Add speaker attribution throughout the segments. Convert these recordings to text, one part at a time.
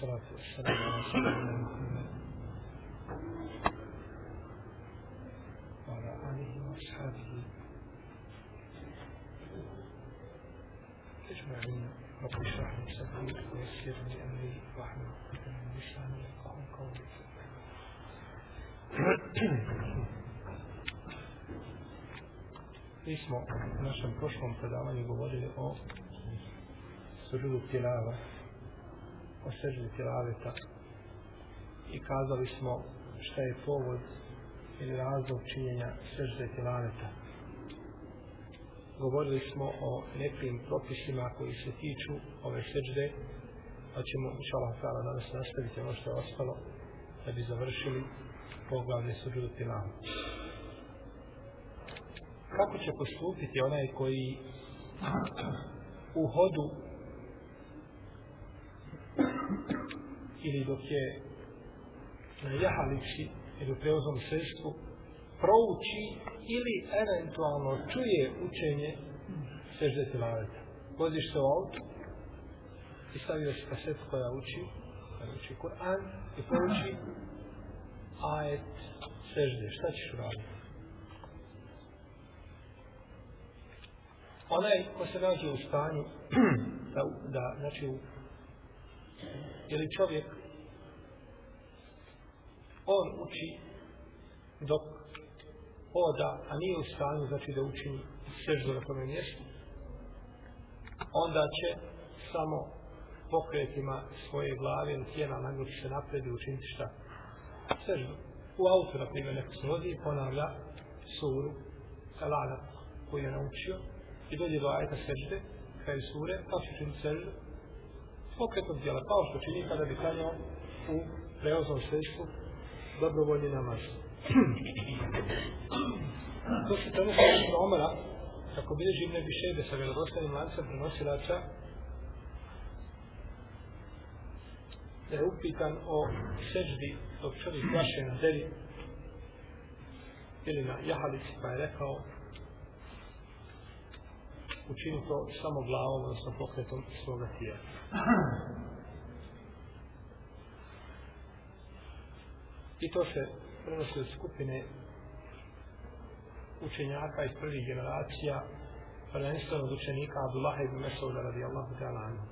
Speaker 1: والصلاة والسلام على سيدنا محمد وعلى آله وأصحابه أجمعين. رب اشرح لي صدري ويسر لي أمري واحلل عقدة من لساني يفقهوا قولي. Mi smo u našem prošlom predavanju govorili o sužudu tilava, o seždi tilaveta i kazali smo šta je povod ili razlog činjenja sežde tilaveta. Govorili smo o nekim propisima koji se tiču ove sežde, pa ćemo inša Allah ta'ala danas nastaviti ono što je ostalo da bi završili poglavlje sužudu tilaveta kako će postupiti onaj koji u hodu ili dok je na jahalici ili u preozom sredstvu prouči ili eventualno čuje učenje sežde tilaveta. Voziš se u auto i stavio se kaset koja uči, koja uči Kur'an i prouči ajet sežde. Šta ćeš uraditi? onaj ko se nađe u stanju da, da znači u, ili čovjek on uči dok oda, a nije u stanju znači da učini seždu na tome mjestu onda će samo pokretima svoje glave ili tijela nagnuti se napred i učiniti šta? Seždu. U auto, na primjer, neko se vozi i ponavlja suru, kalana koju je naučio, i dođe do ajta sežde, kraju sure, pa će učiniti seždu, pokretom djela, kao što čini kada bi klanjao u preoznom sredstvu dobrovoljni namaz. to se prenosi od Omara, kako bilježi im ne šebe sa vjerodostanim lancem prenosilača, da je upitan o seždi dok čovjek plaše na devi ili na jahalici, pa je rekao učini to samo glavom, odnosno pokretom svoga tijela. I to se prenosi od skupine učenjaka iz prvih generacija, prvenstveno od učenika Abdullah ibn Mesauda radijallahu ta'ala anhu.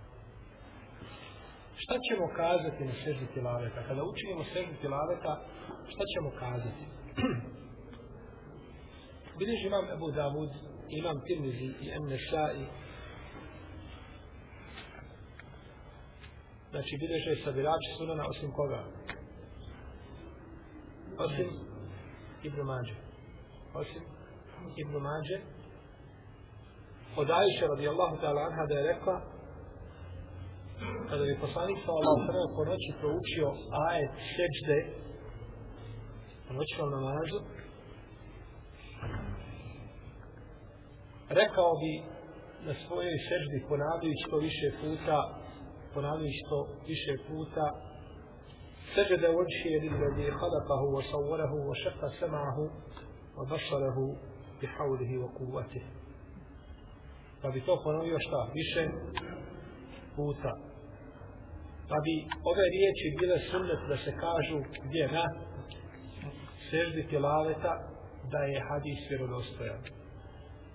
Speaker 1: Šta ćemo kazati na seždi tilaveta? Kada učinimo seždi tilaveta, šta ćemo kazati? Bileži imam Ebu Davud imam Tirmizi i Emnesai znači bileže sabirači sunana osim koga? Osim Ibn Mađe. Osim Ibn Mađe. Od Ajše radijallahu ta'ala anha da je rekla kada bi poslanik sa Allah prvo po noći proučio ajet seđde po noćnom namazu rekao bi na svojoj seždi ponavljajući to više puta ponavljajući to više puta sežde وجهي je خلقه وصوره wa سمعه wa بحوله وقوته wa basarahu bi haulihi wa pa bi to ponovio šta? Više puta. Pa bi ove riječi bile sunnet da se kažu gdje? Na seždi tilaveta da je hadis vjerodostojan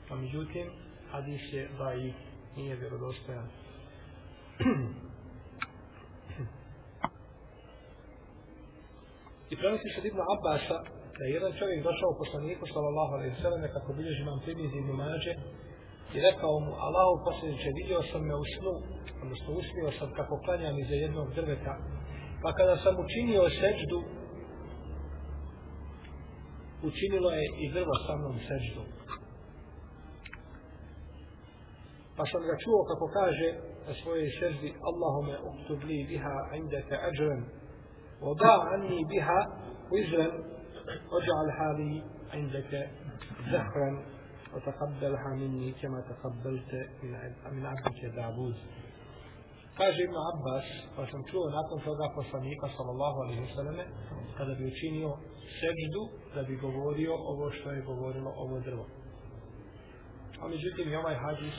Speaker 1: a međutim hadis je da i nije vjerodostojan. I prenosi se Ibn Abbasa da je jedan čovjek došao u poslaniku sallallahu alaihi sallam kako bilježi imam primizi i Numađe i rekao mu Allahu posljedniče vidio sam me u snu odnosno usmio sam kako klanjam iza jednog drveta. Pa kada sam učinio seđdu učinilo je i drvo sa mnom seđdu. Pa sam ga čuo kako kaže na svojoj seždi Allahume uktub li biha indaka ajran wa da anni biha wizran ođa'al hali indaka zahran taqabbelha minni kema taqabbelte min abdike dabuz kaže Ibn Abbas pa sam čuo nakon toga poslanika sallallahu alaihi wa sallam kada bi učinio seždu da bi govorio ovo što je govorilo ovo drvo a međutim i ovaj hadis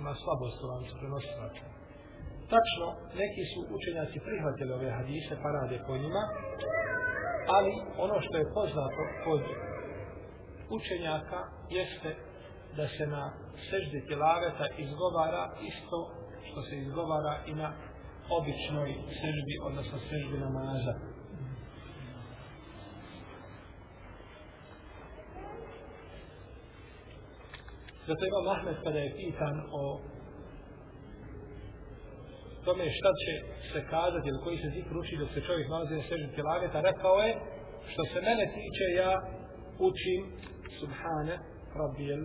Speaker 1: ima slabost u lancu prenosilaca. Tačno, neki su učenjaci prihvatili ove hadise, pa rade po njima, ali ono što je poznato kod učenjaka jeste da se na seždi tilaveta izgovara isto što se izgovara i na običnoj seždi, odnosno seždi namaza. Zato imam Ahmed kada je pitan o tome šta će se kazati ili koji se zik ruči dok se čovjek nalazi na sežem tjelaveta, rekao je što se mene tiče ja učim Subhane Rabijel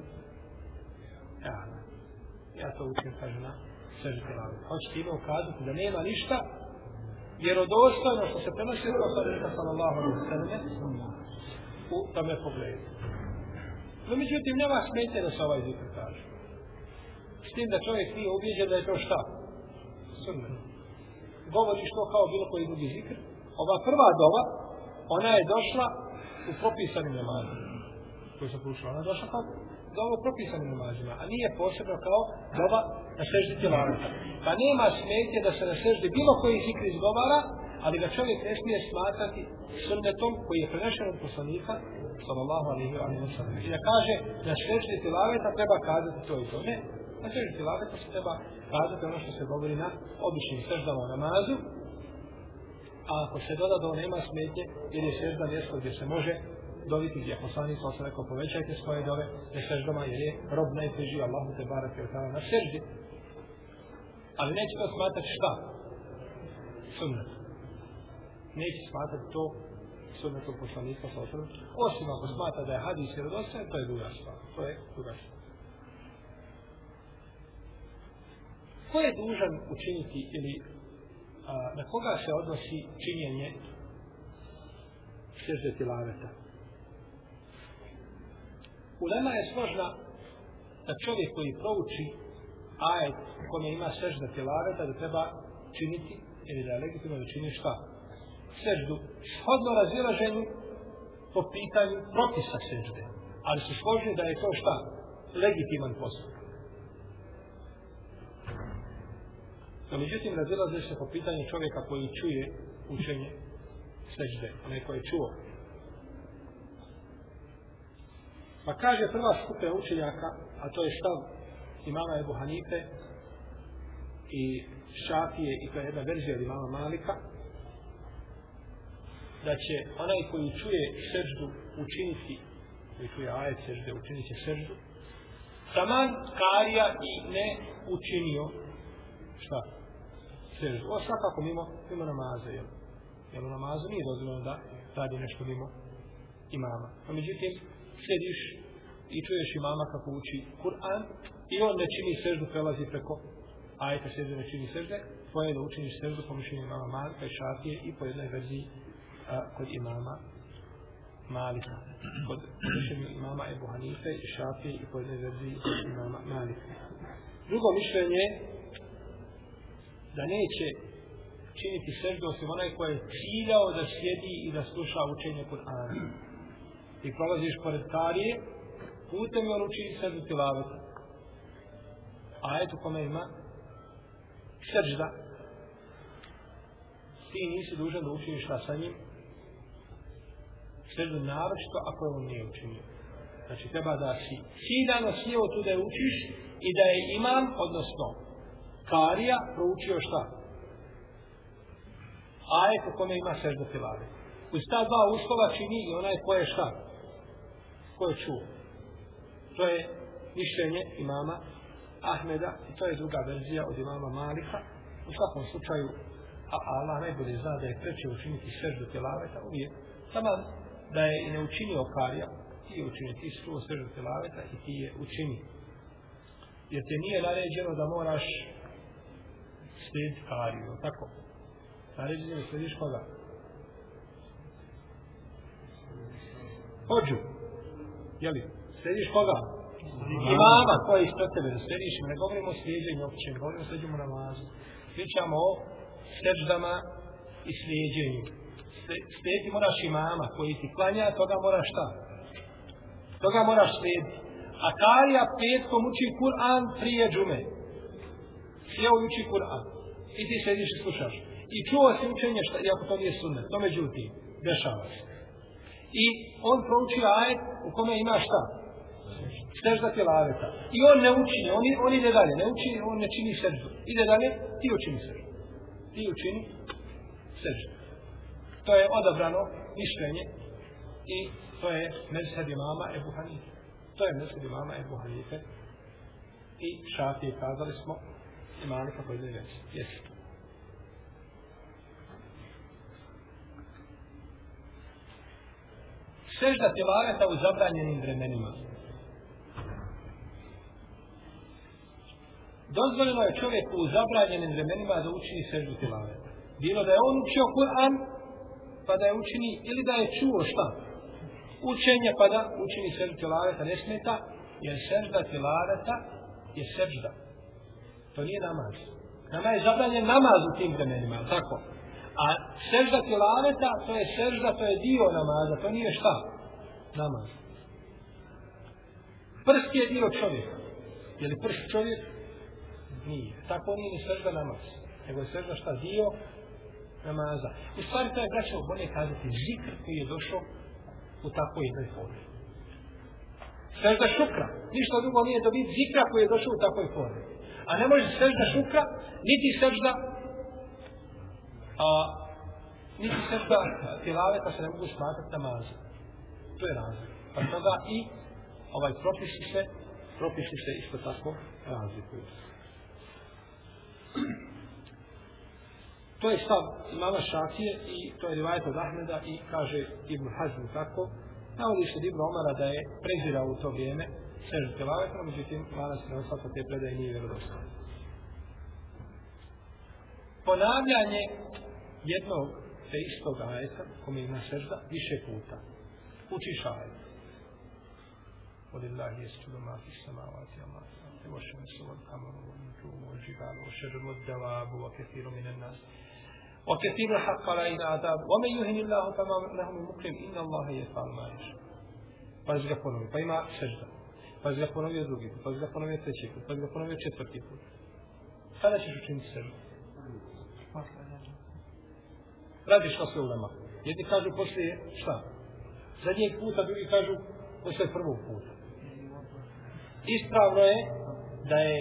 Speaker 1: Eana. Ja to učim, kaže na sežem tjelaveta. Hoće ima ukazati da nema ništa vjerodostojno što se prenosi od Rasulika sallallahu alaihi sallam u tome pogledu. No, međutim, nema smetje da se ovaj zikr kaže. S tim da čovjek nije ubijeđen da je to šta? Sunnet. Govoriš to kao bilo koji drugi zikr. Ova prva dova, ona je došla u propisanim namazima. Koji sam prušao, ona je došla kao dova u propisanim namazima, a nije posebno kao dova na seždi tilaveta. Pa nema smetje da se na seždi bilo koji zikr izgovara, ali ga čovjek ne smije smatrati sunnetom koji je prenešen od poslanika, sallallahu alaihi wa sallam. I da kaže, na seždi tilaveta treba kazati to i to. Ne, na seždi tilaveta se treba kazati ono što se govori na običnim seždama u namazu, a ako se doda da nema smetje, jer je sežda mjesto gdje se može dobiti gdje poslanik sa osam rekao povećajte svoje dove na seždama jer je rob najteži Allahu te barak je na seždi. Ali neće to smatrati šta? Sunnet. Neće smatrati to sunnetom poslanika sa osam. Osim ako smatra da je hadis jer dosta, to je druga stvar. To je druga stvar. Ko je dužan učiniti ili a, na koga se odnosi činjenje sežde tilaveta? Ulema je složna da čovjek koji prouči ajet kome ima sežda tilaveta da treba činiti ili da je legitimno da čini šta? Seždu. Shodno razilaženju po pitanju propisa sežde. Ali su složili da je to šta? Legitiman postup. No, međutim, razilaze se po pitanju čovjeka koji čuje učenje sežde, onaj koji je čuo Pa kaže prva skupina učenjaka, a to je stav imama Ebu Hanife i Šafije i to je jedna verzija od imama Malika, da će onaj koji čuje seždu učiniti, koji čuje ajet sežde, učinit će seždu, taman karija i ne učinio šta? Seždu. O svakako mimo, mimo namaza, jel? Jel u namazu nije dozvoljeno da radi nešto mimo imama. A međutim, sediš i čuješ imama kako uči Kur'an i on ne čini seždu, prelazi preko ajeta sežde, ne čini sežde, tvoje da učiniš seždu po mišljenju imama Malika i Šafije i po jednoj verziji a, kod imama Malika. Kod mišljenju imama Ebu Hanife i Šafije i po jednoj verziji kod imama Malika. Drugo mišljenje da neće činiti seždu osim onaj koji je ciljao da sjedi i da sluša učenje Kur'ana i prolaziš pored karije, putem je on uči seždu tilaveta. A eto kome ima sežda, ti nisi dužan da učiniš šta sa njim, seždu naročito ako je on nije učinio. Znači treba da si ciljano sjeo tu da je učiš i da je imam, odnosno karija, proučio šta? Ajet u kome ima seždu tilaveta. Uz ta dva uslova čini i onaj ko je šta? ko je čuo. To je mišljenje imama Ahmeda i to je druga verzija od imama Malika. U svakom slučaju, a Allah najbolje zna da je preče učiniti seždu telaveta uvijek. Samo da je i ne učinio karija, ti je učinio, ti si čuo sržu telaveta i ti je učini. Jer te nije naređeno da moraš slijediti kariju, tako? Naređeno je slijediš koga? Hođu. Jeli, slijediš koga? Imama koji je ispred tebe, da slijediš. ne govorimo o slijedženju općem, govorimo o slijedjenju namazu. Pričamo o seždama i slijedjenju slijediti moraš imama koji ti klanja, toga moraš šta? Toga moraš slijediti. A Karija petkom uči Kur'an prije džume. Sjeo uči Kur'an. I ti sediš i slušaš. I čuo si učenje, šta, iako to nije sunnet, to međutim, dešava se. I on prouči ajet u kome ima šta? Sežda tjelaveta. I on ne učini, on, on ide dalje, ne učini, on ne čini seždu. Ide dalje, ti učini seždu. Ti učini seždu. To je odabrano mišljenje i to je mezheb imama Ebu Hanife. To je mezheb imama Ebu Hanife. I šafije kazali smo imali kako je reći. Jesi. Sežda tilaveta u zabranjenim vremenima. Dozvoljeno je čovjeku u zabranjenim vremenima da učini seždu tilaveta. Bilo da je on učio Kur'an, pa da je učini, ili da je čuo šta? Učenje, pa da učini seždu tilaveta ne smeta, jer sežda tilaveta je sežda. To nije namaz. Nama je zabranjen namaz u tim vremenima, tako? A sežda tilaveta, to je sežda, to je dio namaza, to nije šta? Namaz. Prst je dio čovjeka. Je li prst čovjek? Nije. Tako nije ni sežda namaz. Nego je sežda šta? Dio namaza. U stvari to je, braćo, bolje kazati zikr koji je došao u takvoj jednoj formi. Sežda šukra. Ništa drugo nije da biti zikra koji je došao u takvoj formi. A ne može sežda šukra, niti sežda a, niti sežda tilaveta pa se ne mogu smatrati namazom. To je razlika. Pa toga i ovaj propisi se, propisi se isto tako razlikuju. To je stav imama Šafije i to je rivajet od Ahmeda i kaže Ibn Hazm tako. Navodi se Ibn Omara da je prezirao u to vrijeme sežu telavetom, međutim, mala se ne osvata te predaje nije vjerodostavno. Ponavljanje jednog te istog ajeta, kome ima sežda, više puta. Učiš ajet. Odillahi jesčudu ma fi samavati ama وَالشَّمْسُ وَالْقَمَرُ وَالنُّجُومُ وَالْجِبَالُ وَالشَّجَرُ وَالدَّوَابُ وَكَثِيرٌ مِنَ النَّاسِ وكثير الحق علينا عذاب ومن يهن الله فما له من مكرم ان الله يفعل ما يشاء pa ga ponovi, pa ima sežda. Pa ga ponovio drugi put, pa ga ponovio treći put, pa ga ponovio četvrti put. Kada ćeš učiniti seždu? Radiš što se ulema. Jedni kažu poslije šta? Zadnjeg puta, drugi kažu poslije prvog puta. Ispravno je da je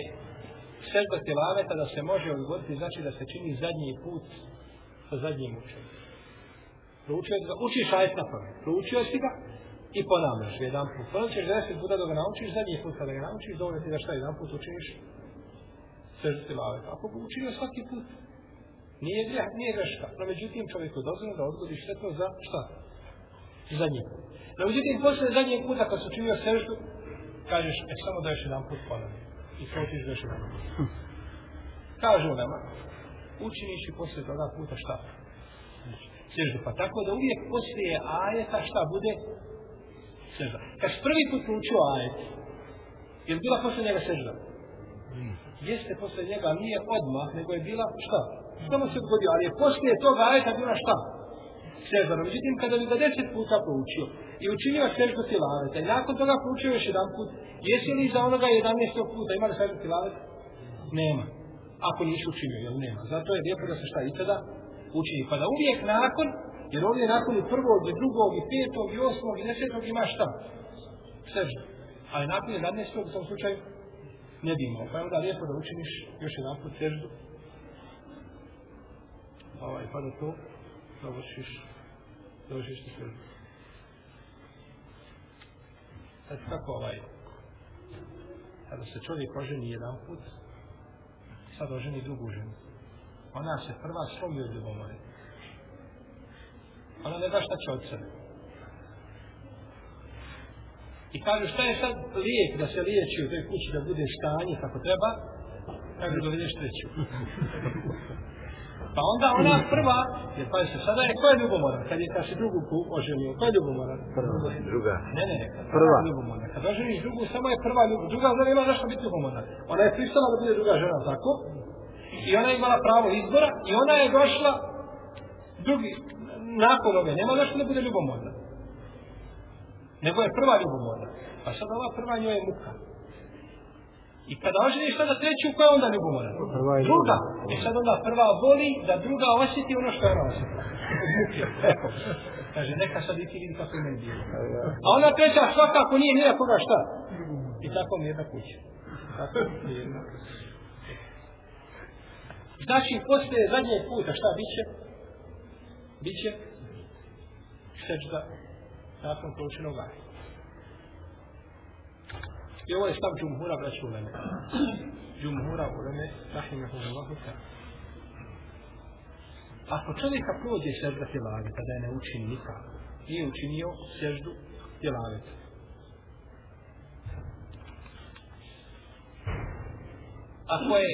Speaker 1: sežda tilaveta da se može odgoditi, znači da se čini zadnji put sa zadnjim učenjem. Proučio ga, učiš ajet na prvi. Proučio si ga i ponavljaš ga jedan put. Ponavljaš ćeš deset puta da ga naučiš, zadnji put kada ga naučiš, dovoljno ti da šta jedan put učiniš sežda tilaveta. Ako ga učinio svaki put, Nije greh, nije greška. No, međutim, čovjek je dozvoljeno da odgodi štetno za šta? Zadnji put. No, međutim, posle zadnjeg puta kad su činio seždu, kažeš, e, samo da još jedan put ponavljaš. I protiš ti još jedan put. Kažu nama, učiniš i poslije toga puta šta? Seždu. Pa tako da uvijek poslije ajeta šta bude? Sežda. Kad prvi put učio ajet, je li bila poslije njega sežda? Jeste posle njega, nije odmah, nego je bila šta? Samo se odgodio, ali je poslije toga ajeta bila šta? Sežda. Međutim, kada bi ga deset puta proučio i učinio seždu tilaveta i nakon toga proučio još jedan put, jesi li za onoga jedanestog puta imali seždu tilaveta? Nema. Ako nisi učinio, jel nema. Zato je lijepo da se šta i sada učini. Pa da uvijek nakon, jer ovdje nakon i prvog, i drugog, i petog, i osmog, i desetog ima šta? Sežda. Ali nakon jedanestog u tom slučaju ne bi imao. Pa je onda lijepo da učiniš još jedan put seždu ovaj, pa da to završiš, završiš ti seždu. Sad kako ovaj, kada se čovjek oženi jedan put, sad oženi drugu ženu. Ona se prva slomi od ljubomore. Ona ne da šta će od sebe. I kažu šta je sad lijek da se liječi u toj kući da bude stanje kako treba, kaže dovedeš treću. Pa onda ona prva, jer pa se sada je, ko je ljubomoran? Kad je kad se drugu ku oženio, ko je ljubomoran?
Speaker 2: Prva, druga.
Speaker 1: Ne, ne,
Speaker 2: prva.
Speaker 1: Ljubomorna. Kad oženiš drugu, samo je prva ljubomoran. Druga žena ima zašto biti ljubomorna. Ona je pristala da bude druga žena, tako? I ona je imala pravo izbora i ona je došla drugi, nakon ove, nema zašto da bude ljubomorna. Nego je prva ljubomorna. Pa sad ova prva njoj je muka. I kada oženiš sada treću, koja je onda ljubomora? Druga. E sad onda prva voli da druga osjeti ono što je ona osjeti. Kaže, neka sad i ti vidi kako je meni bilo. A ona treća svakako nije nija koga šta. I tako mi jedna kuća. Tako mi jedna kuća. Znači, poslije zadnjeg puta šta biće? Biće seđda nakon proučenog ajta. I ovo je stav džumhura braću u Leme. Džumhura u Leme, rahimahullahu ta'ala. Ako čovjeka prođe sežda tjelaveta, da je ne učini nikako, nije učinio seždu tjelaveta. Ako je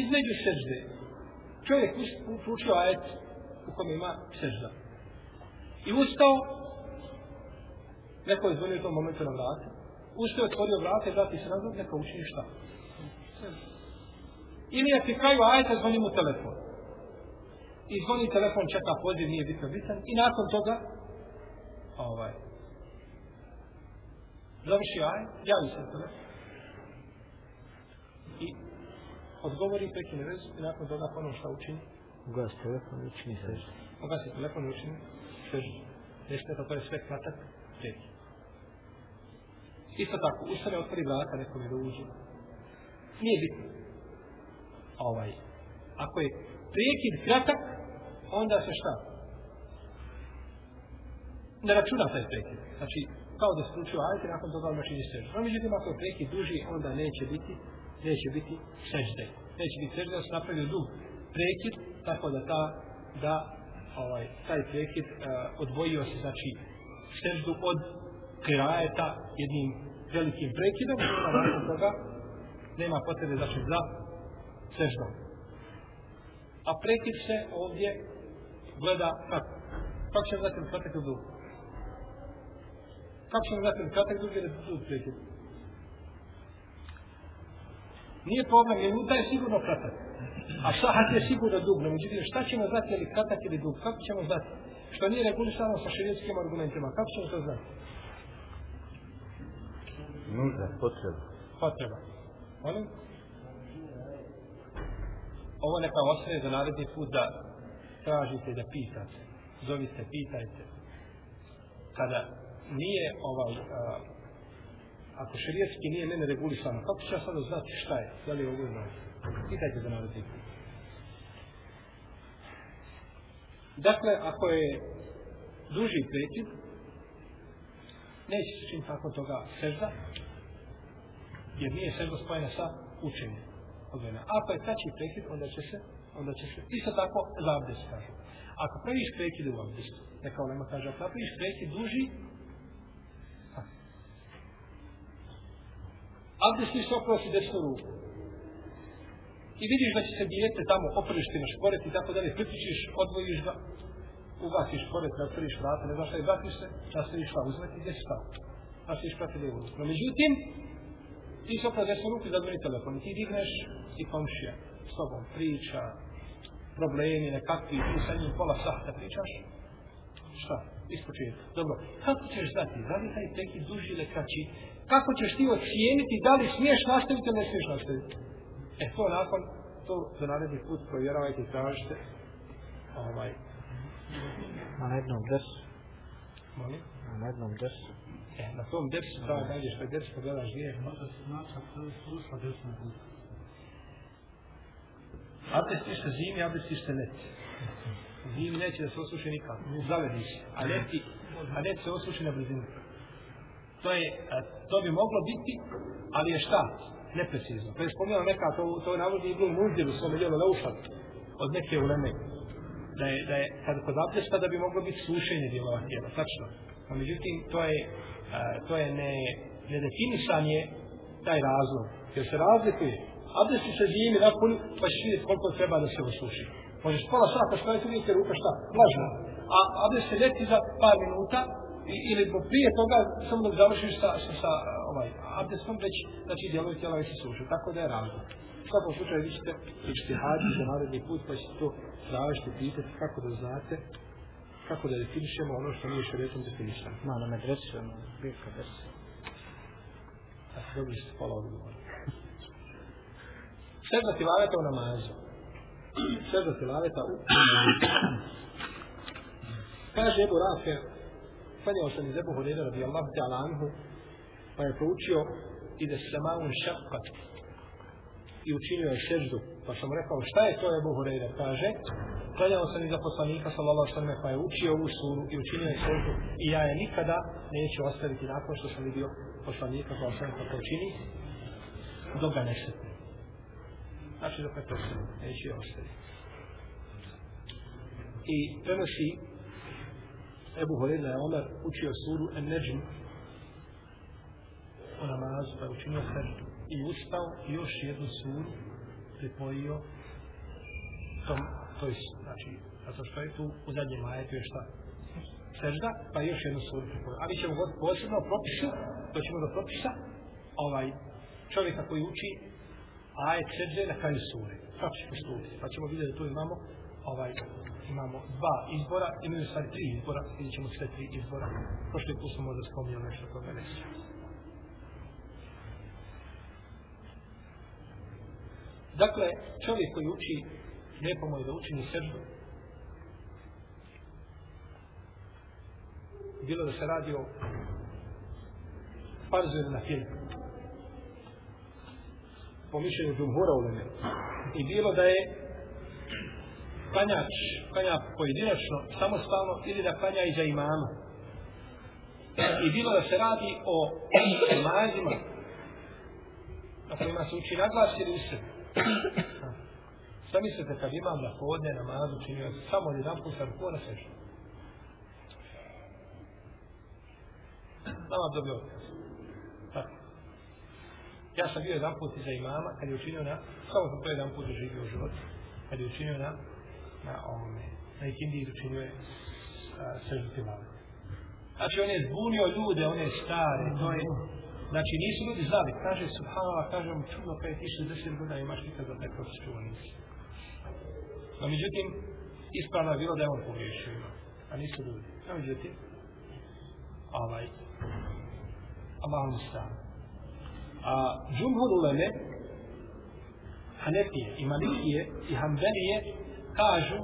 Speaker 1: između sežde, čovjek učio ajet u kome ima sežda. I ustao, neko je zvonio u tom momentu na vrate, ustao je otvorio vrate, vrati se nazad, neka učini šta. Ili je pri kraju ajeta zvoni mu telefon. I zvoni telefon, čeka poziv, nije bitno bitan. I nakon toga, ovaj, završi ajet, javi se telefon. I odgovori prekine vezu i nakon toga ponovno šta učini?
Speaker 2: Ugas telefon i učini sežda.
Speaker 1: Ugasi telefon i učini sežda. Nešto je to je sve kratak prekid. Isto tako, ustane otvori vrata nekom je da uđe. Nije bitno. Ovaj, ako je prekid kratak, onda se šta? Ne računa taj prekid. Znači, kao da stručio ajte, nakon toga odmah čini sežda. No, međutim, ako je prekid duži, onda neće biti, neće biti sežde. Neće biti sežde, da se napravio dug prekid, tako da ta, da ovaj, taj prekid uh, odvojio se, znači, seždu od kirajeta jednim velikim prekidom, a nakon toga nema potrebe znači za seždom. A prekid se ovdje gleda kako. Kako ćemo zatim li kratak ili dug? Kako ćemo zatim kratak dug ili dug prekid? Nije problem, jer muta je sigurno kratak. A sahat je sigurno dug. No, međutim, šta ćemo znati je li kratak ili dug? Kako ćemo znati? Što nije regulisano sa širijetskim argumentima. Kako ćemo to znati?
Speaker 2: Nužda, potreba.
Speaker 1: Potreba. Molim? Ovo neka ostaje za naredni put da tražite da pitate. Zovite, pitajte. Kada nije ovaj, a, ako širijetski nije mene regulisano, kako ću ja sada znati šta je? Da li je ovo ili Pitajte za naredni put. Dakle, ako je duži prekid, neće se čim tako toga sežda, jer nije sežda spojena sa učenjem. Odvojena. Ako je kraći prekid, onda će se, onda će se, isto tako za abdest kaže. Ako praviš prekid u abdestu, neka onema kaže, ako praviš prekid duži, abdest ti se oprosi desnu ruku. I vidiš da će se dijete tamo oprišti na šporet i tako dalje, pritičiš, odvojiš ga, ugasiš šporet, natvoriš vrata, ne znaš šta je vratiš se, nastaviš šta uzmeti, gdje si stao? Časno išla te lijevu ruku. No međutim, ti se opravo desnu ruku i zadvori telefon i ti digneš i komšija s tobom priča, problemi nekakvi, ti sa njim pola sahta pričaš, šta? Ispočetka. Dobro, kako ćeš znati, da li taj prekid duži ili kraći? Kako ćeš ti ocijeniti da li smiješ nastaviti ili ne smiješ nastaviti? E, to nakon, to za naredni put provjeravajte i tražite. Ovaj.
Speaker 2: Na jednom desu.
Speaker 1: Molim?
Speaker 2: Na jednom desu.
Speaker 1: E, na tom dersu, da nađeš taj ders, pogledaš gdje je.
Speaker 3: Možda se načak sluša desna ruka.
Speaker 1: Abdest ništa zimi, abdest ništa leti. Zimi neće da se osuši nikako. Zavedi se. A leti, a leti se osuši na brzinu. To je, a, to bi moglo biti, ali je šta? Neprecizno. To je spomljeno neka, to, to je navodi Ibn Muzdir u svome dijelu Leufat, od neke uleme. Da je, da je, kad kod abdesta da bi moglo biti slušenje dijelova tijela, tačno. A međutim, to je, E, to je ne, nedefinisan je taj razlog. Jer se razlikuje. Abdesti se zimi napuni, pa ćeš vidjeti koliko treba da se osuši. Možeš pola sata stojati vidite ruka šta? Vlažna. A abdest se leti za par minuta, i, ili prije toga samo da završiš sa, sa, sa ovaj, abdestom, već znači djelovi tijela već se suše. Tako da je razlog. U svakom slučaju vi ćete, vi za naredni put, pa ćete to tražiti, pitati kako da znate, kako da definišemo ono što nije šaretom definišano.
Speaker 2: Ma, na medresu, ono, birka desu.
Speaker 1: A se dobili ste pola odgovora. Sežda tilaveta u namazu. Sežda tilaveta u Kaže Ebu Rafe, klanjao sam iz Ebu Horeira radijallahu ta'ala anhu, pa je proučio i da se malun šakat i učinio je seždu. Pa sam rekao, šta je to Ebu Hureyre? Kaže, klanjao sam iza poslanika sallallahu sallam pa je učio ovu suru i učinio je seždu i ja je nikada neću ostaviti nakon što sam vidio poslanika sallallahu sallam kako učini dok ga ne sretne. Znači dok ne presretne, neću je ostaviti. I prenosi Ebu Hureyre da je Omer učio suru En-Neđm u namazu, pa je učinio seždu i ustao još jednu suru pripojio tom, toj, znači, zato što je tu u zadnjem majetu je šta? Sežda, pa još jednu suru pripojio. Ali ćemo god posebno propisu, to ćemo do propisa, ovaj, čovjeka koji uči ajet sežde na kraju sure. Kako će postupiti? Pa ćemo vidjeti da tu imamo ovaj, imamo dva izbora, imaju stvari tri izbora, vidjet ćemo sve tri izbora. Prošli put smo možda spomnio nešto toga reći. Dakle, čovjek koji uči, lijepo mu je da učini srđu, bilo da se radi o farzu ili na film, po mišljenju džumhura u Leme, i bilo da je klanjač, klanja pojedinačno, samostalno, ili da klanja iza imama. I bilo da se radi o namazima, na kojima se uči naglas ili u. Šta mislite kad imam na podne namazu činio samo jedan put sam kona sešao? Nama dobio otkaz. Tako. Ja sam bio jedan put iza imama kad je učinio na, samo sam to jedan put živio u životu, kad je učinio na, na ovome, na ikindiji učinio je sežu tilave. Znači on je zbunio ljude, on je stare, to je, Znači nisu ljudi znali, kaže subhanallah, kaže mu čudno kada je ti 60 godina imaš nikad za taj proces čuo nisi. No međutim, ispravno je bilo da je on pogriješio, a nisu ljudi. No međutim, ovaj, Allah mu stan. A džumhur uleme, Hanefije i Malikije i Hanbelije kažu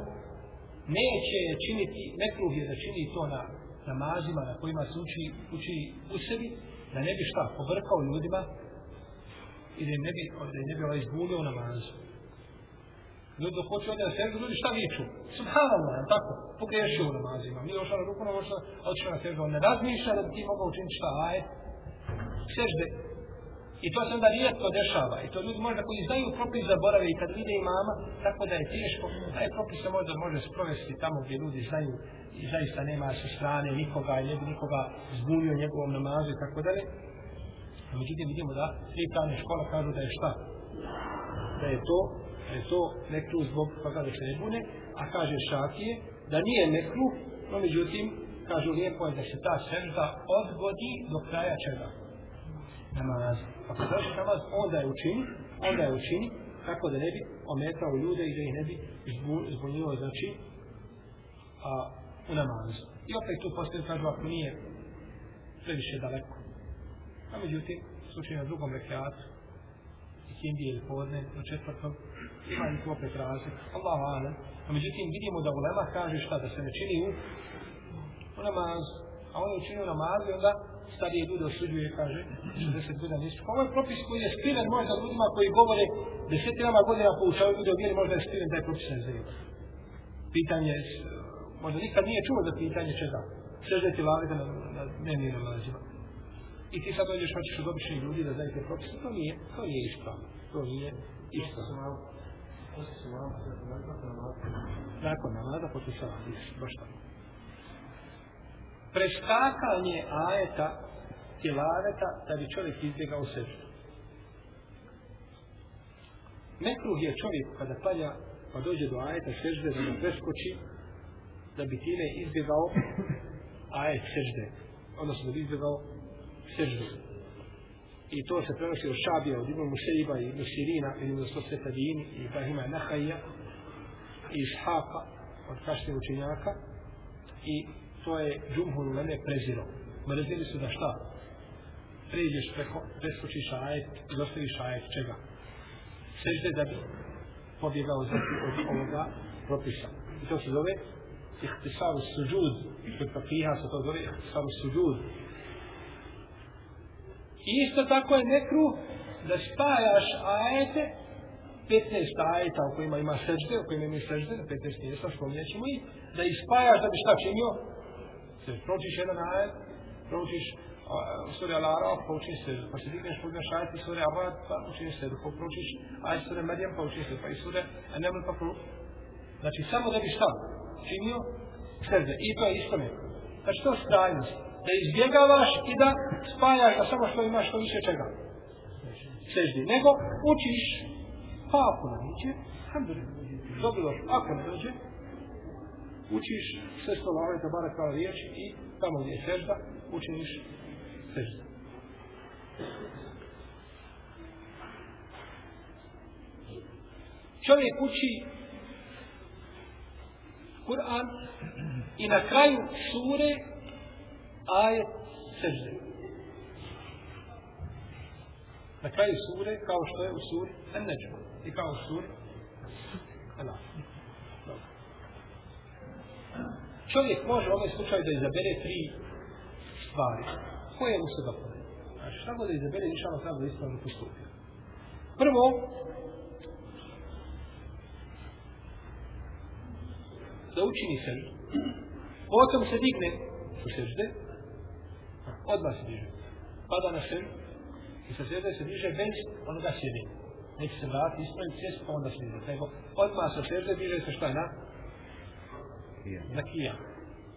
Speaker 1: neće činiti, nekruh je da čini to na namazima na kojima se uči, uči u sebi, da ne bi šta, povrkao ljudima i da ne bi, da ne bi ovaj izgulio u namazu. Ljudi dok hoće ovdje na seždu, ljudi šta viču? Subhanallah, tako, pogriješio u namazima. Mi došao na ruku, na došao, odšao na seždu. On ne razmišlja da bi ti mogao učiniti šta, aje, sežde. I to se onda rijetko dešava. I to ljudi možda koji znaju propis zaborave i kad vide imama, tako da je teško, taj propis se možda može sprovesti tamo gdje ljudi znaju i zaista nema sa strane nikoga i ne bi nikoga zbunio njegovom namazu i tako dalje. Međutim, vidimo da svi pravne škola kažu da je šta? Da je to, da je to nekru zbog toga da se ne bune, a kaže šakije da nije nekru, no međutim, kažu lijepo je da se ta sežda odgodi do kraja čega? Namaz. Ako završi namaz, onda je učini, onda je učini, tako da ne bi ometao ljude i da ih ne bi zbunio, znači, a, u namazu. I opet tu postoje, kažu ako nije previše daleko. A međutim, slučaj na drugom rekiatu, i hindi ili podne, na četvrtom, ima i tu opet razlik. Allah vana. A međutim, vidimo da ulema kaže šta, da se ne čini u, u namazu. A on je učinio namazu i onda starije ljude osuđuje, kaže, 60 godina nisu. Ovo je propis koji je skriven možda ljudima koji govore desetinama godina poučavaju ljude o vjeri, možda je skriven taj propis ne znaju. Pitanje je, možda nikad nije čuo za pitanje čega. Sežde ti lavite na, na dnevnim namazima. I ti sad dođeš, hoćeš od običnih ljudi da znaju te propise. To nije, to nije ispravno. To nije ispravno. Nakon namaza, posle salam, baš tako. Preskakanje ajeta tilaveta da bi čovjek izbjegao seždu. Mekruh je čovjek kada palja, pa dođe do ajeta sežde da ga preskoči, da bi time izbjegao ajet sežde. Odnosno da bi izbjegao seždu. I to se prenosi od Šabija, od Ibn Musaiba i Musirina i od Sosre i Ibrahima Nahajja, i Ishaqa od kašnje učenjaka, i to je Džumhur Leme mene preziro. Mrzili su da šta? Pređeš preko, preskočiš ajet, i dostaviš ajet čega? sežde da bi pobjegao znači od ovoga propisa. I to se zove ihtisaru suđud, kod papiha se to zove ihtisaru suđud. I isto tako je nekru da spajaš ajete 15 ajeta u kojima ima sežde, u kojima ima sežde, na 15 mjesta, spominjat ćemo i da ih spajaš da bi šta činio? Se pročiš jedan ajet, pročiš sura Al-Araf, pa učiš se, pa se digneš, pogledaš ajeti sura Abad, pa učiš se, pa pročiš ajet sura Marijam, pa učiš se, pa i sura Anaml, pa pro... Znači, samo da bi šta činio? Sežde. I to je isto neko. Znači, to je strajnost. Da izbjegavaš i da spajaš da samo što imaš, što više čega. Seždi. Nego učiš Pa ako ne dođe, dobro dobilo, ako ne dođe, učiš sve što lavaju da bara kao riječ i tamo gdje je sežda, učiniš sežda. Čovjek uči Kur'an i na kraju sure ajet sežde. Na kraju sure, kao što je u suri An-Najm i kao suri Allah. Čovjek može u ovaj ovom slučaju da izabere tri stvari. Koje mu se dopune? Znači, šta god da izabere, niša Allah treba da ispravno postupi. Prvo, da učini se potom se digne u sežde, odmah se diže, pada na sežde, i sa sežde se diže bez onoga sjedinja neće se vratiti, ispraviti sjest, pa onda sliđe. Nego, odmah sa sežde diže se šta je na? Na kija.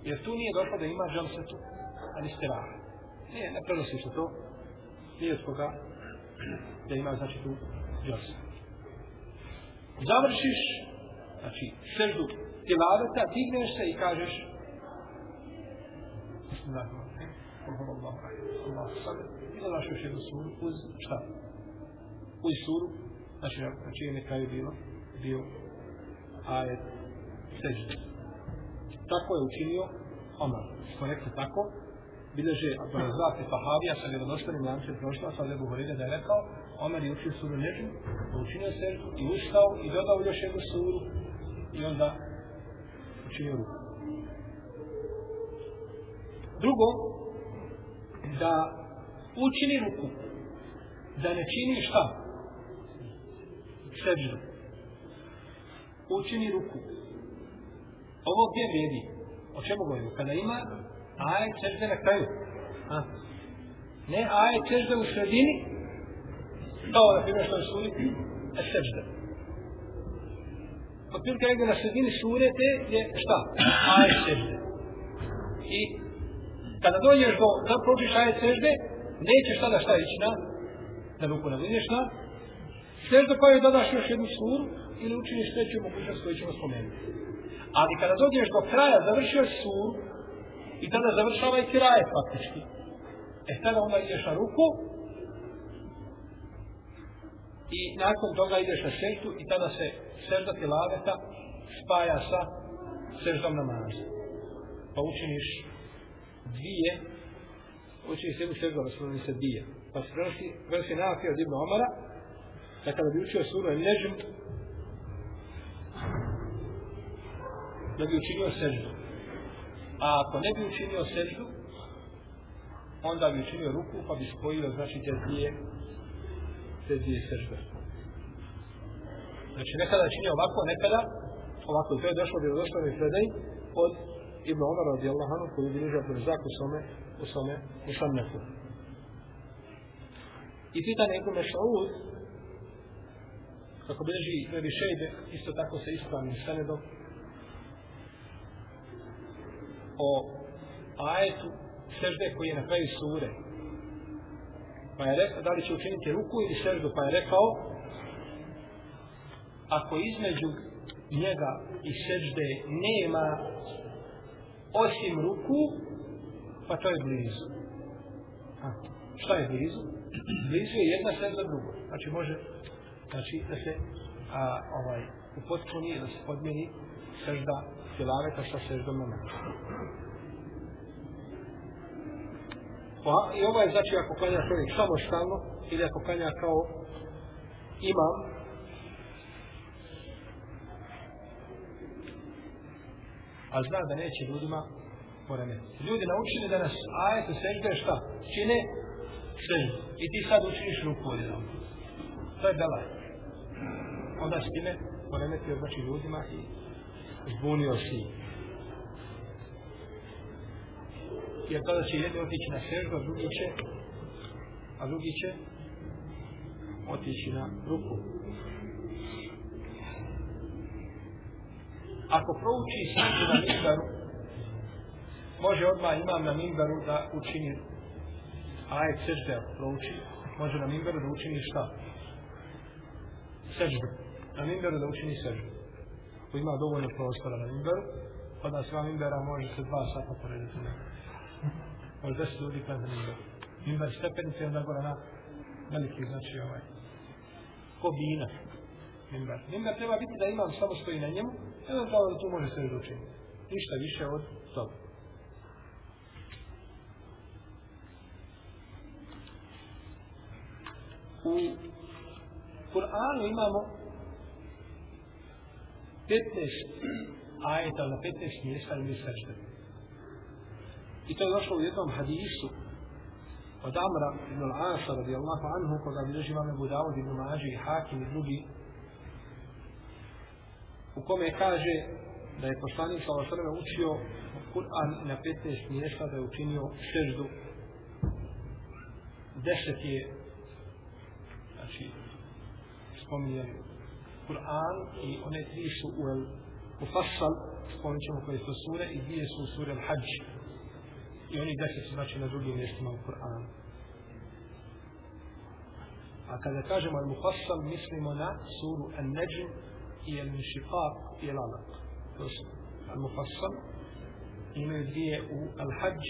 Speaker 1: Jer tu nije došlo da ima žel se tu, ali ste vahli. Nije, ne prenosi se to, nije od koga. Da ima, znači, tu žel. Završiš, znači, seždu tilaveta, digneš se i kažeš Bismillahirrahmanirrahim. Allah, Allah, Allah, i dodaš još jednu suru uz šta? Uz suru. Znači na čijem je kraju bilo bio ajet sežde. Tako je učinio Omar smo rekli tako bileže Abdurazat i Fahavija sa vjerodostanim lancem prošla sa Lebu Horide da je rekao Omer je učio suru Nežu učinio se i ustao i dodao još jednu suru i onda učinio ruku drugo da učini ruku da ne čini šta seždu. Učini ruku. Ovo gdje vrijedi? O čemu govorimo? Kada ima ajet sežde na kraju. A? Ne ajet sežde u sredini, kao na primjer što je suri, e sežde. Otprilike negdje na sredini sure te je šta? Ajet sežde. I kada dođeš do, da prođeš ajet sežde, nećeš tada šta ići na, na ruku, na ideš na Sve do pa dodaš još jednu suru ili učiniš treću mogućnost koju ćemo spomenuti. Ali kada dođeš do kraja, završio suru i tada završava i kiraje faktički. E tada onda ideš na ruku i nakon toga ideš na sejtu i tada se sežda tilaveta spaja sa seždom namaza. Pa učiniš dvije, učiniš jednu seždu, ali se dvije. Pa se prenosi, prenosi nafija od Ibn Omara, da kada bi učio suru Nežm, da bi učinio seždu. A ako ne bi učinio seždu, onda bi učinio ruku, pa bi spojio, znači, te dvije, te dvije sežde. Znači, nekada čini ovako, nekada ovako. To je došlo, bilo došlo mi predaj od Ibn Omar radijallahu anhu, koji bi ližao pred u svome, u svome, u. I pita neko mešaud, kako bilježi Levi Šejbe, isto tako se ispravnim senedom, o ajetu sežde koji je na kraju sure. Pa je rekao, da li će učiniti ruku ili seždu, pa je rekao, ako između njega i sežde nema osim ruku, pa to je blizu. A, šta je blizu? Blizu je jedna sežda druga. Znači može znači da se a, ovaj u potpuni da se podmini sežda silaveta sa seždom na mjestu. Pa, I ovo je znači ako klanja čovjek samostalno ili ako klanja kao imam. A zna da neće ljudima poremeti. Ljudi naučili da nas ajete sežde šta? Čine seždu. I ti sad učiniš ruku od jednog. To je belaj. Onda s time poremetio znači ljudima i zbunio si. Jer tada će jedni otići na seždu, a drugi će a drugi će otići na ruku. Ako prouči seždu na mimbaru, može odmah imam na mimbaru da učini ajet sežde ako prouči. Može na mimbaru da učini šta? Seždu. Na mimbaru da učini seždu. Ako ima dovoljno prostora na mimbaru, pa da sva mimbera može se dva sata porediti na Može deset ljudi kada na mimbaru. Mimbar stepenice onda gore na veliki, znači ovaj, ko bina. Mimbar. Mimbar treba biti da imam samo stoji na njemu, eventualno da tu može se učiniti. Ništa više od toga. u Kur'anu imamo 15 ajeta na 15 mjesta ili sešte. I to je došlo u jednom hadisu od Amra ibn al-Asa radijallahu anhu koga bilježi Ebu Dawud ibn Maži i Hakim i drugi u kome kaže da je poslanik sa Osrme učio Kur'an na 15 mjesta da je učinio seždu deset je znači spominje Kur'an i one tri su u el Mufassal spominje ćemo koje su sure i dvije su u sure Al-Hajj i oni deset su znači na drugim mjestima u Kur'anu a kada kažemo Al-Mufassal mislimo na suru Al-Najm i Al-Mishiqaq i Al-Alaq to su Al-Mufassal imaju dvije u Al-Hajj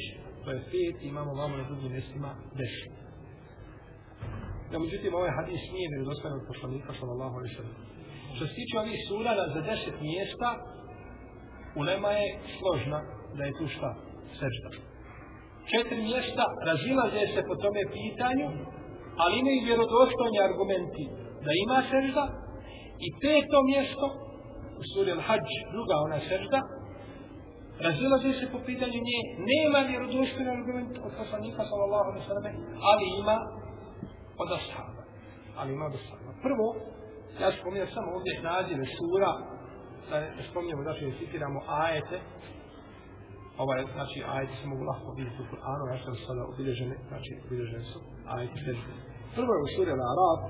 Speaker 1: to je pet imamo vamo na drugim mjestima deset No, međutim, ovaj hadis nije vjerodostojan od poslanika, sallallahu alaihi sallam. Što se tiče ovih sura, za deset mjesta, ulema je složna da je tu šta? Sežda. Četiri mjesta razilaze se po tome pitanju, ali imaju vjerodostojni argumenti da ima sežda i peto mjesto u suri Al-Hajj, druga ona sežda, razilaze se po pitanju nje, nema vjerodostojni argument od poslanika, sallallahu alaihi sallam, ali ima od ashaba. Ali ima od ashaba. Prvo, ja ću spominjam samo ovdje nazive sura, da ne spominjamo, znači ne citiramo ajete, ovaj, znači ajete se mogu lahko vidjeti u Kur'anu, ja sam sada obilježene, znači obilježene su ajete sežde. Prvo je u suri Al-Arab,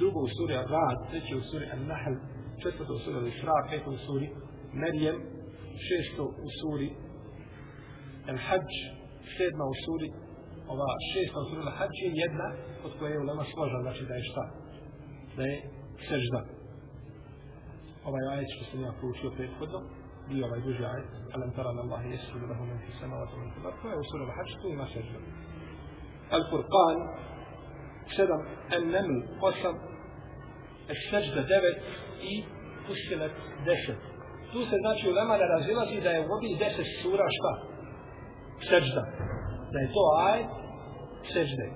Speaker 1: drugo u suri Al-Rad, treće u suri Al-Nahl, četvrto u suri Al-Isra, peto u suri Merijem, šesto u suri Al-Hajj, sedma u suri ova šesta u suri Al-Hajj je jedna od koje je ulema složa, znači da je šta? Da je sežda. Ovaj ajet što sam ja proučio prethodno, bio ovaj duži ajet, alam tara na Allahi jesu da lahu menfi samavatu menfi bar, to je u sura Hadž, tu ima sežda. Al-Furqan, sedam, An-Naml, osam, Al-Sežda, devet i Fusilet, deset. Tu se znači u Lema ne razilazi da je u ovih deset sura šta? Sežda. Da je to ajet sežde.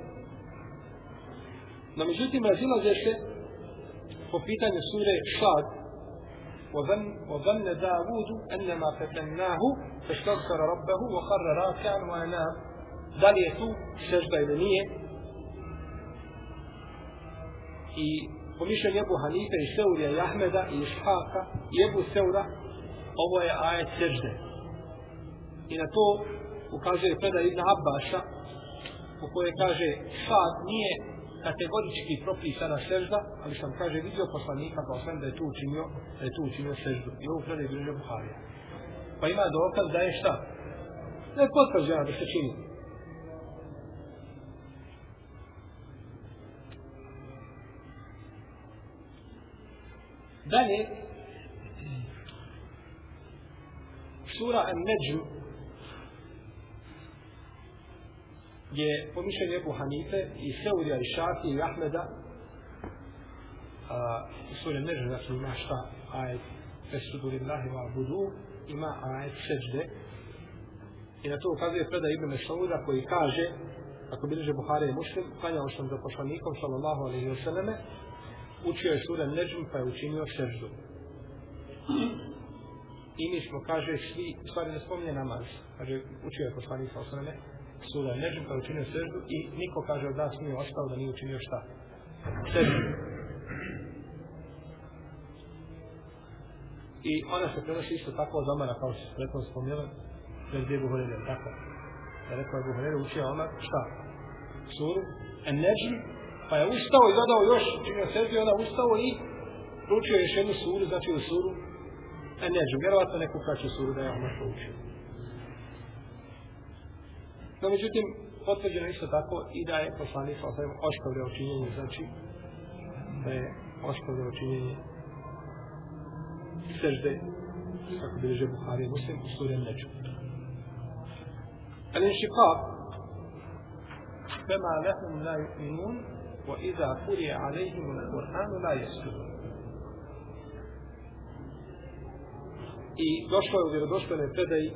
Speaker 1: No, međutim, razilaze se po pitanju sure Šad, وظن داود أن ما فتناه فاستغفر ربه وخر راكعا وأنا دالية سجدة إلنية في قميشة يبو حنيفة يسوري يا أحمد إشحاق يبو ثورة أو آية سجدة إن تو وكاجي فدا ابن عباس وكو يكاجي فاد نية. Kategorički propisana sežda, ali sam kaže vidio poslanika kao sam da je tu učinio, da je tu učinio seždu. I ovo predaj bilje Buharija. Pa ima dokaz da je šta? Da je potvrđena da se čini. Dalje, sura An-Najm je po mišljenju Ebu Hanife i Seurija i Šafi i Ahmeda a, u suri Nežu, znači ima šta ajet Fesudu lillahi wa budu ima ajet seđde i na to ukazuje predaj Ibn Mesauda koji kaže ako bilježe Buhari i Muslim klanjao sam za poslanikom sallallahu alaihi wa sallame učio je sura Nežm pa je učinio seđdu I mi smo, kaže, svi, u stvari ne spominje namaz. Kaže, učio je poslanik sallallahu alaihi sura neđim, Neđu kada učinio seždu i niko, kaže, od nas nije ostao da nije učinio šta? Seždu. I ona se prenosi isto tako od Omara, kao što se pretno spominjala, da je gdje tako. Da rekao je Buhorire, učio Omar, šta? Suru, en Neđu pa je ustao i dodao još, činio seždu i onda ustao i proučio još jednu suru, znači u suru, en Neđu, vjerovatno neku kraću suru da je Omar proučio. No, međutim, potvrđeno isto tako i da je poslanik sa osvijem ostavljao činjenje, znači, da je ostavljao činjenje sežde, kako bi reže Buhari i Muslim, u suri Neđu. الانشقاق كما لهم لا يؤمنون وإذا قرئ عليهم القرآن لا يسجدون I došlo je u vjerodostojnoj predaji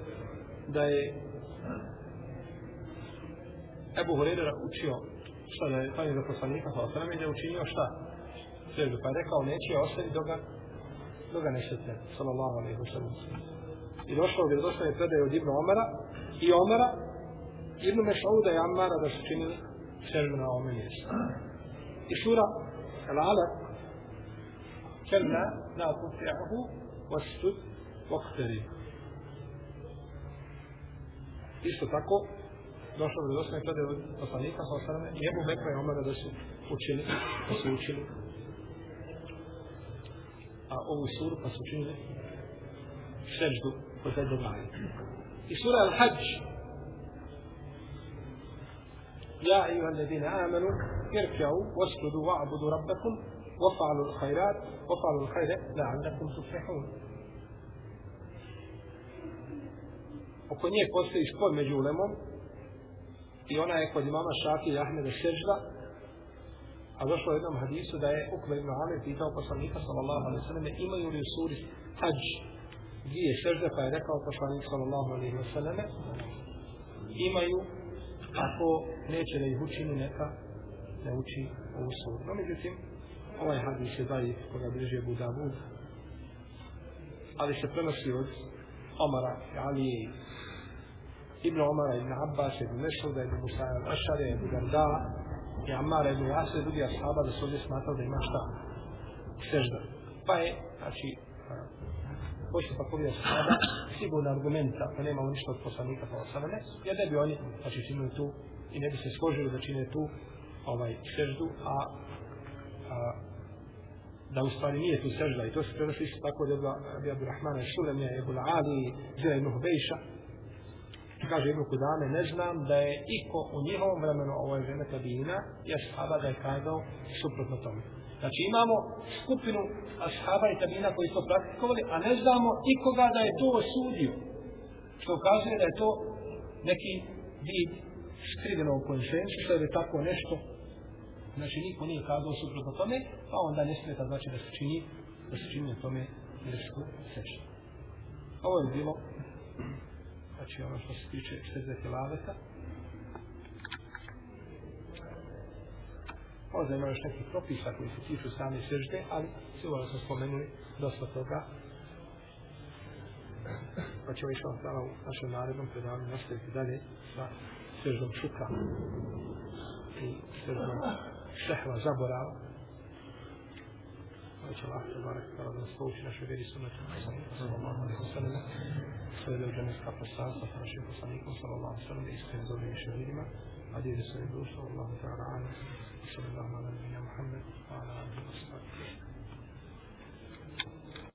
Speaker 1: da je Ebu Hureyre učio šta da je klanio do poslanika sa osrame da je učinio šta? Svežu, pa je rekao neće ostaviti dok ga dok ga ne šete, sallallahu alaihi wa sallam. I došlo je, došlo je predaji od Ibnu Omara i Omara Ibnu Mešauda i Ammara da su činili sežu na ome mjestu. I sura Al-Alaq na la tuti'ahu wastud waqtari. Isto tako došlo do osnovne predaje od poslanika sa osrame i Ebu Bekra i Omara da su učili, da su učili a ovu suru pa su učinili seždu kod jednog ajeta. I sura Al-Hajj يا أيها الذين آمنوا اركعوا واسجدوا واعبدوا ربكم وفعلوا الخيرات وفعلوا الخير لعلكم تفلحون oko nje postoji spor među ulemom i ona je kod imama Šafi i Ahmeda sežda a došlo u jednom hadisu da je Ukve ibn Amir pitao poslanika sallallahu alaihi sallam imaju li u suri hađ dvije sežde pa je rekao poslanik sallallahu alaihi sallam imaju ako neće da ih učini neka ne uči ovu suru. No, međutim, ovaj hadis je daji koga bliže Abu Davud, ali se prenosi od Omara, Ali, Ibn Omara, Ibn Abbas, Ibn Mešuda, Ibn Musa, Ašare, Ibn Garda, i Amara, Ibn Jasre, drugi ashaba da su ovdje smatrali da ima šta? Sežda. Pa je, znači, postupak ovih ashaba sigurno argumenta da nema ništa od poslanika pa osamene, jer ne bi oni, znači, činili tu i ne bi se složili da čine tu ovaj seždu, a, a da u stvari nije tu sežda i to se prenosi isto tako od Abi Abdurrahmana Šulemija, Ebu Ali, Zira ibn Hubejša, kaže Ibn Kudame, ne znam da je iko u njihovom vremenu, ovo je vreme Tabina, je ashaba da je kazao suprotno tome. Znači imamo skupinu ashaba i tabina koji su praktikovali, a ne znamo ikoga da je to osudio. Što ukazuje da je to neki vid skrivenog konsensusa je tako nešto. Znači niko nije kazao suprotno tome, pa onda ne smeta znači da se čini, da se čini na tome gresku seče. Ovo je bilo, znači ono što se tiče srede telaveta. Možda ima još nekih propisa koji se tiču same sežde, ali sigurno smo spomenuli dosta toga. Pa ćemo išao sada u našem narednom predavanju nastaviti dalje sa seždom šuka i seždom šehva zaborava. Pa će Allah tabarak kada da nas pouči našoj veri sunnetu sallallahu alaihi wa sallam sve da uđe neska poslanstva sa našim poslanikom sallallahu alaihi wa sallam i iskrenim dobrim šehidima a djede svoje društvo Allahu ta'ala ala صلى الله على نبينا محمد وعلى